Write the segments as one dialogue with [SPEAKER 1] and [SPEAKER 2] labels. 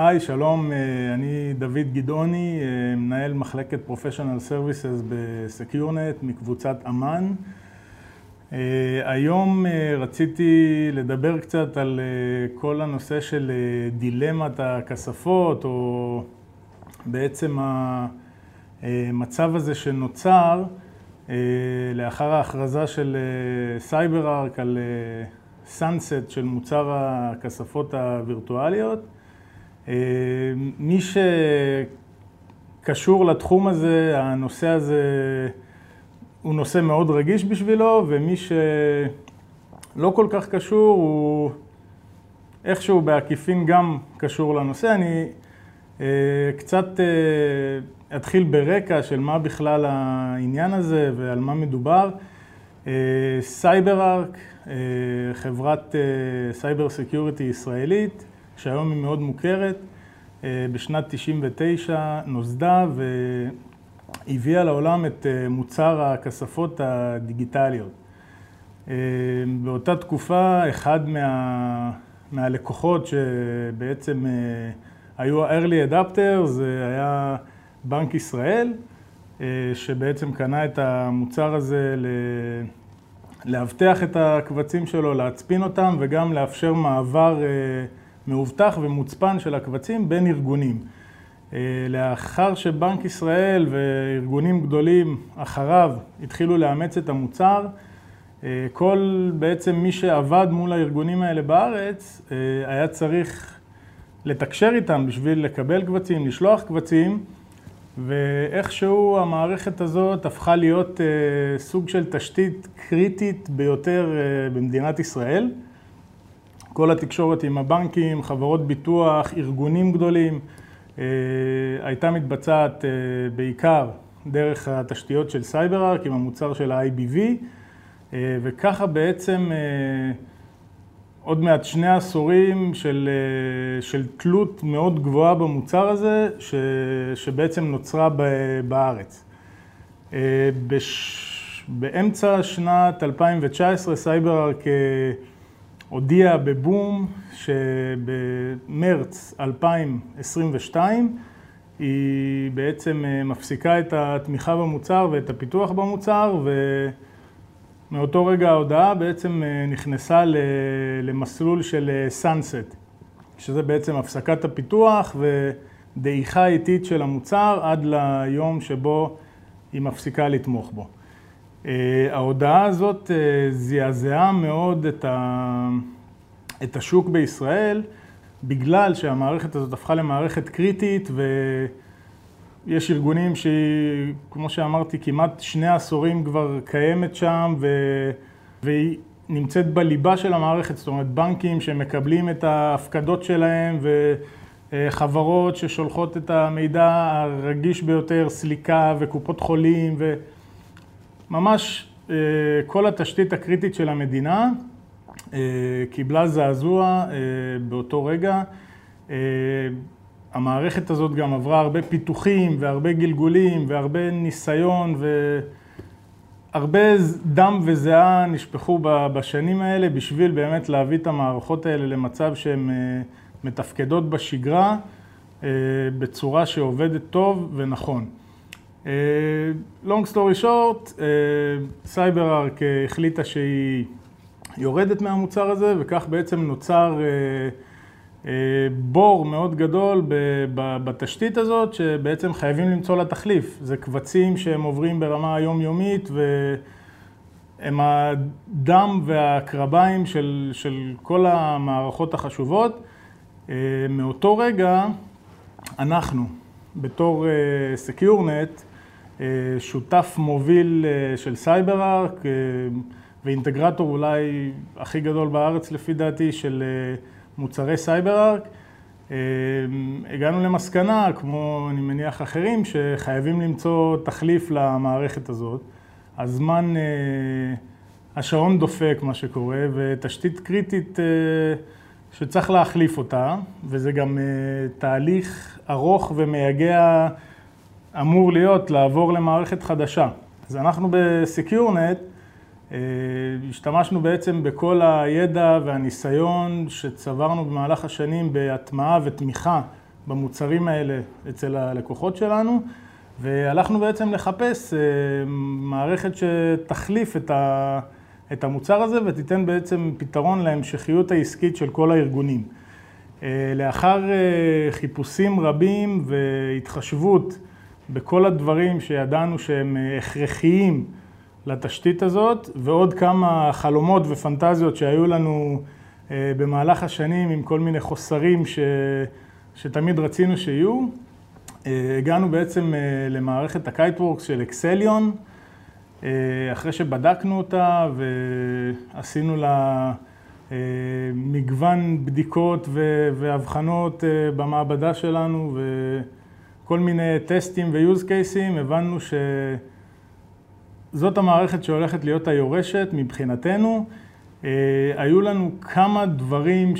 [SPEAKER 1] היי, שלום, אני דוד גדעוני, מנהל מחלקת Professional Services בסקיורנט מקבוצת אמ"ן. היום רציתי לדבר קצת על כל הנושא של דילמת הכספות, או בעצם המצב הזה שנוצר לאחר ההכרזה של סייברארק על sunset של מוצר הכספות הווירטואליות. מי שקשור לתחום הזה, הנושא הזה הוא נושא מאוד רגיש בשבילו, ומי שלא כל כך קשור, הוא איכשהו בעקיפין גם קשור לנושא. אני קצת אתחיל ברקע של מה בכלל העניין הזה ועל מה מדובר. סייברארק, חברת cyber security ישראלית, שהיום היא מאוד מוכרת, בשנת 99' נוסדה והביאה לעולם את מוצר הכספות הדיגיטליות. באותה תקופה, אחד מהלקוחות שבעצם היו ה-early adapters, זה היה בנק ישראל, שבעצם קנה את המוצר הזה לאבטח את הקבצים שלו, להצפין אותם וגם לאפשר מעבר מאובטח ומוצפן של הקבצים בין ארגונים. לאחר שבנק ישראל וארגונים גדולים אחריו התחילו לאמץ את המוצר, כל בעצם מי שעבד מול הארגונים האלה בארץ היה צריך לתקשר איתם בשביל לקבל קבצים, לשלוח קבצים, ואיכשהו המערכת הזאת הפכה להיות סוג של תשתית קריטית ביותר במדינת ישראל. כל התקשורת עם הבנקים, חברות ביטוח, ארגונים גדולים, הייתה מתבצעת בעיקר דרך התשתיות של סייברארק עם המוצר של ה-IBV, וככה בעצם עוד מעט שני עשורים של תלות מאוד גבוהה במוצר הזה, שבעצם נוצרה בארץ. באמצע שנת 2019 סייברארק הודיעה בבום שבמרץ 2022 היא בעצם מפסיקה את התמיכה במוצר ואת הפיתוח במוצר, ומאותו רגע ההודעה בעצם נכנסה למסלול של sunset, שזה בעצם הפסקת הפיתוח ודעיכה איטית של המוצר עד ליום שבו היא מפסיקה לתמוך בו. ההודעה הזאת זעזעה מאוד את השוק בישראל, בגלל שהמערכת הזאת הפכה למערכת קריטית ויש ארגונים שהיא, כמו שאמרתי, כמעט שני עשורים כבר קיימת שם והיא נמצאת בליבה של המערכת, זאת אומרת בנקים שמקבלים את ההפקדות שלהם וחברות ששולחות את המידע הרגיש ביותר, סליקה וקופות חולים וממש כל התשתית הקריטית של המדינה קיבלה זעזוע באותו רגע. המערכת הזאת גם עברה הרבה פיתוחים והרבה גלגולים והרבה ניסיון והרבה דם וזיעה נשפכו בשנים האלה בשביל באמת להביא את המערכות האלה למצב שהן מתפקדות בשגרה בצורה שעובדת טוב ונכון. Long story short, סייברארק החליטה שהיא יורדת מהמוצר הזה וכך בעצם נוצר בור מאוד גדול בתשתית הזאת שבעצם חייבים למצוא לה תחליף. זה קבצים שהם עוברים ברמה היומיומית והם הדם והקרביים של כל המערכות החשובות. מאותו רגע אנחנו בתור סקיורנט שותף מוביל של סייברארק ואינטגרטור אולי הכי גדול בארץ לפי דעתי של מוצרי סייברארק. הגענו למסקנה, כמו אני מניח אחרים, שחייבים למצוא תחליף למערכת הזאת. הזמן, השעון דופק מה שקורה ותשתית קריטית שצריך להחליף אותה וזה גם תהליך ארוך ומייגע אמור להיות לעבור למערכת חדשה. אז אנחנו בסקיורנט השתמשנו בעצם בכל הידע והניסיון שצברנו במהלך השנים בהטמעה ותמיכה במוצרים האלה אצל הלקוחות שלנו, והלכנו בעצם לחפש מערכת שתחליף את ה... את המוצר הזה ותיתן בעצם פתרון להמשכיות העסקית של כל הארגונים. לאחר חיפושים רבים והתחשבות בכל הדברים שידענו שהם הכרחיים לתשתית הזאת, ועוד כמה חלומות ופנטזיות שהיו לנו במהלך השנים עם כל מיני חוסרים ש... שתמיד רצינו שיהיו. הגענו בעצם למערכת הקייטוורקס של אקסליון, אחרי שבדקנו אותה ועשינו לה מגוון בדיקות והבחנות במעבדה שלנו וכל מיני טסטים ו-use cases, הבנו שזאת המערכת שהולכת להיות היורשת מבחינתנו. היו לנו כמה דברים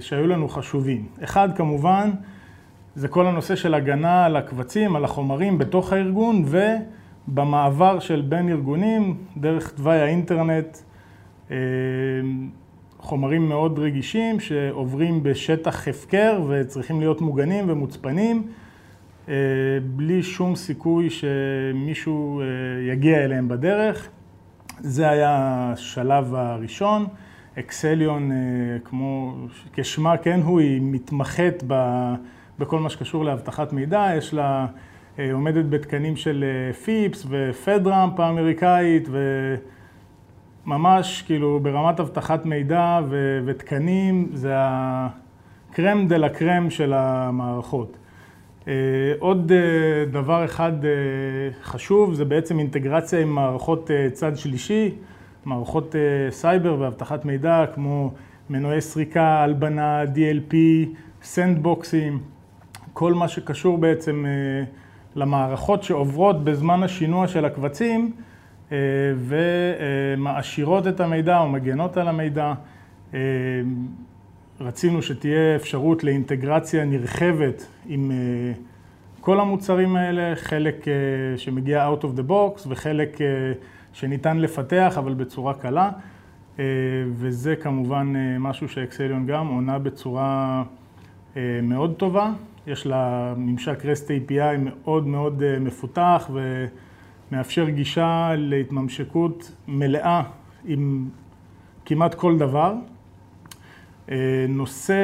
[SPEAKER 1] שהיו לנו חשובים. אחד, כמובן, זה כל הנושא של הגנה על הקבצים, על החומרים בתוך הארגון ובמעבר של בין ארגונים, דרך תוואי האינטרנט, חומרים מאוד רגישים שעוברים בשטח הפקר וצריכים להיות מוגנים ומוצפנים, בלי שום סיכוי שמישהו יגיע אליהם בדרך. זה היה השלב הראשון. אקסליון, כמו כשמה כן הוא, היא מתמחת בכל מה שקשור לאבטחת מידע, יש לה, עומדת בתקנים של פיפס ופדראמפ האמריקאית וממש כאילו ברמת אבטחת מידע ותקנים, זה הקרם דה לה קרם של המערכות. עוד דבר אחד חשוב זה בעצם אינטגרציה עם מערכות צד שלישי, מערכות סייבר ואבטחת מידע כמו מנועי סריקה, הלבנה, DLP, סנדבוקסים, כל מה שקשור בעצם למערכות שעוברות בזמן השינוע של הקבצים ומעשירות את המידע או מגנות על המידע. רצינו שתהיה אפשרות לאינטגרציה נרחבת עם כל המוצרים האלה, חלק שמגיע out of the box וחלק שניתן לפתח אבל בצורה קלה וזה כמובן משהו שאקסליון גם עונה בצורה מאוד טובה. יש לה ממשק REST API מאוד מאוד מפותח ומאפשר גישה להתממשקות מלאה עם כמעט כל דבר. נושא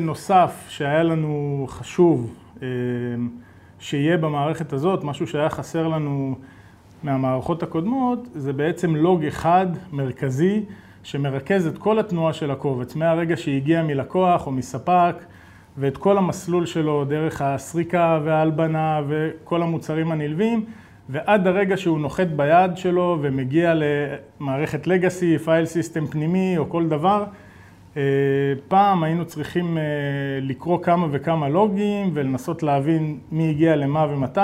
[SPEAKER 1] נוסף שהיה לנו חשוב שיהיה במערכת הזאת, משהו שהיה חסר לנו מהמערכות הקודמות, זה בעצם לוג אחד מרכזי שמרכז את כל התנועה של הקובץ, מהרגע שהגיע מלקוח או מספק ואת כל המסלול שלו דרך הסריקה וההלבנה וכל המוצרים הנלווים ועד הרגע שהוא נוחת ביד שלו ומגיע למערכת לגאסי, פייל סיסטם פנימי או כל דבר. פעם היינו צריכים לקרוא כמה וכמה לוגים ולנסות להבין מי הגיע למה ומתי.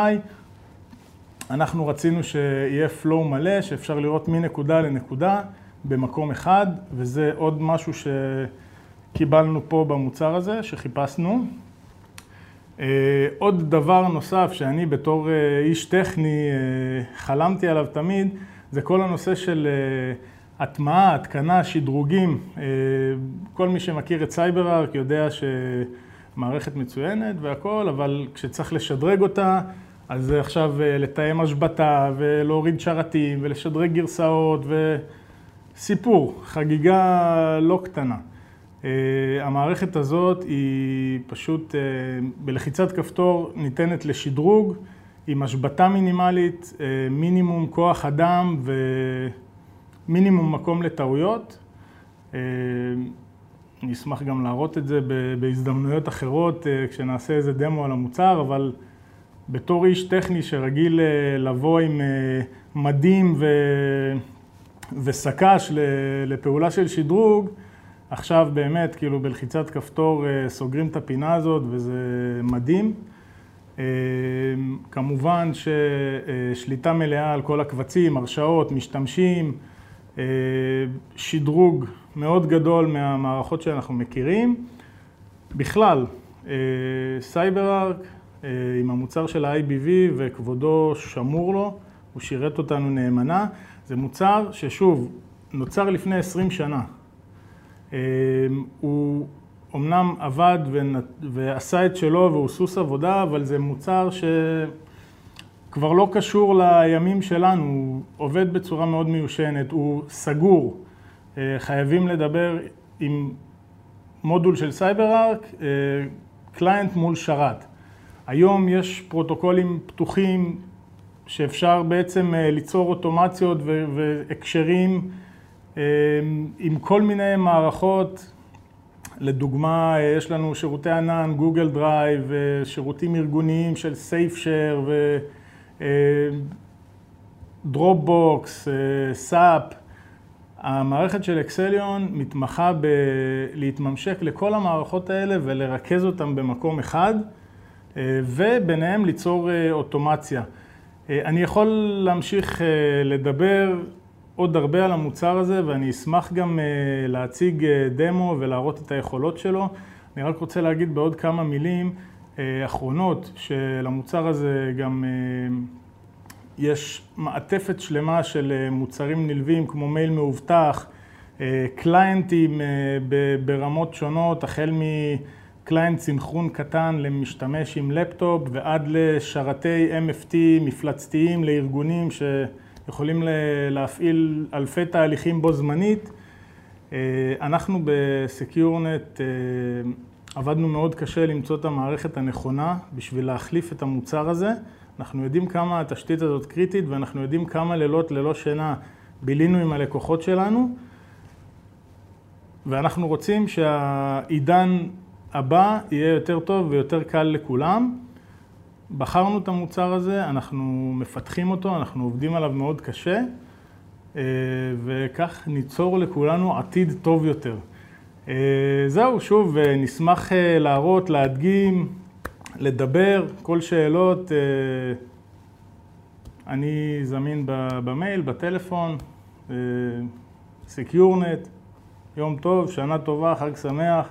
[SPEAKER 1] אנחנו רצינו שיהיה flow מלא, שאפשר לראות מנקודה לנקודה במקום אחד וזה עוד משהו שקיבלנו פה במוצר הזה שחיפשנו. עוד דבר נוסף שאני בתור איש טכני חלמתי עליו תמיד זה כל הנושא של הטמעה, התקנה, שדרוגים. כל מי שמכיר את סייברארק יודע שמערכת מצוינת והכל, אבל כשצריך לשדרג אותה אז עכשיו לתאם השבתה ולהוריד שרתים ולשדרג גרסאות וסיפור, חגיגה לא קטנה. המערכת הזאת היא פשוט בלחיצת כפתור ניתנת לשדרוג עם השבתה מינימלית, מינימום כוח אדם ומינימום מקום לטעויות. אני אשמח גם להראות את זה בהזדמנויות אחרות כשנעשה איזה דמו על המוצר, אבל בתור איש טכני שרגיל לבוא עם מדים וסק"ש לפעולה של שדרוג, עכשיו באמת כאילו בלחיצת כפתור סוגרים את הפינה הזאת וזה מדהים. כמובן ששליטה מלאה על כל הקבצים, הרשאות, משתמשים, שדרוג מאוד גדול מהמערכות שאנחנו מכירים. בכלל, סייברארק עם המוצר של ה-IBV וכבודו שמור לו, הוא שירת אותנו נאמנה, זה מוצר ששוב, נוצר לפני 20 שנה. הוא אומנם עבד ועשה את שלו והוא סוס עבודה, אבל זה מוצר שכבר לא קשור לימים שלנו, הוא עובד בצורה מאוד מיושנת, הוא סגור. אה, חייבים לדבר עם מודול של סייברארק, client מול שרת. היום יש פרוטוקולים פתוחים שאפשר בעצם אה, ליצור אוטומציות והקשרים אה, עם כל מיני מערכות. לדוגמה, אה, יש לנו שירותי ענן, גוגל דרייב, שירותים ארגוניים של סייפשר ודרופבוקס, סאפ. המערכת של אקסליון מתמחה בלהתממשק לכל המערכות האלה ולרכז אותן במקום אחד, וביניהם ליצור אוטומציה. אה, אני יכול להמשיך אה, לדבר עוד הרבה על המוצר הזה ואני אשמח גם אה, להציג דמו ולהראות את היכולות שלו. אני רק רוצה להגיד בעוד כמה מילים אחרונות שלמוצר הזה גם יש מעטפת שלמה של מוצרים נלווים כמו מייל מאובטח, קליינטים ברמות שונות, החל מ... client סינכרון קטן למשתמש עם לפטופ ועד לשרתי MFT מפלצתיים לארגונים שיכולים להפעיל אלפי תהליכים בו זמנית. אה, אנחנו ב SecureNet אה, עבדנו מאוד קשה למצוא את המערכת הנכונה בשביל להחליף את המוצר הזה. אנחנו יודעים כמה התשתית הזאת קריטית ואנחנו יודעים כמה לילות ללא שינה בילינו עם הלקוחות שלנו ואנחנו רוצים שהעידן הבא יהיה יותר טוב ויותר קל לכולם. בחרנו את המוצר הזה, אנחנו מפתחים אותו, אנחנו עובדים עליו מאוד קשה, אה, וכך ניצור לכולנו עתיד טוב יותר. אה, זהו, שוב, אה, נשמח להראות, להדגים, לדבר, כל שאלות, אני זמין במייל, בטלפון, סקיורנט, יום טוב, שנה טובה, חג שמח.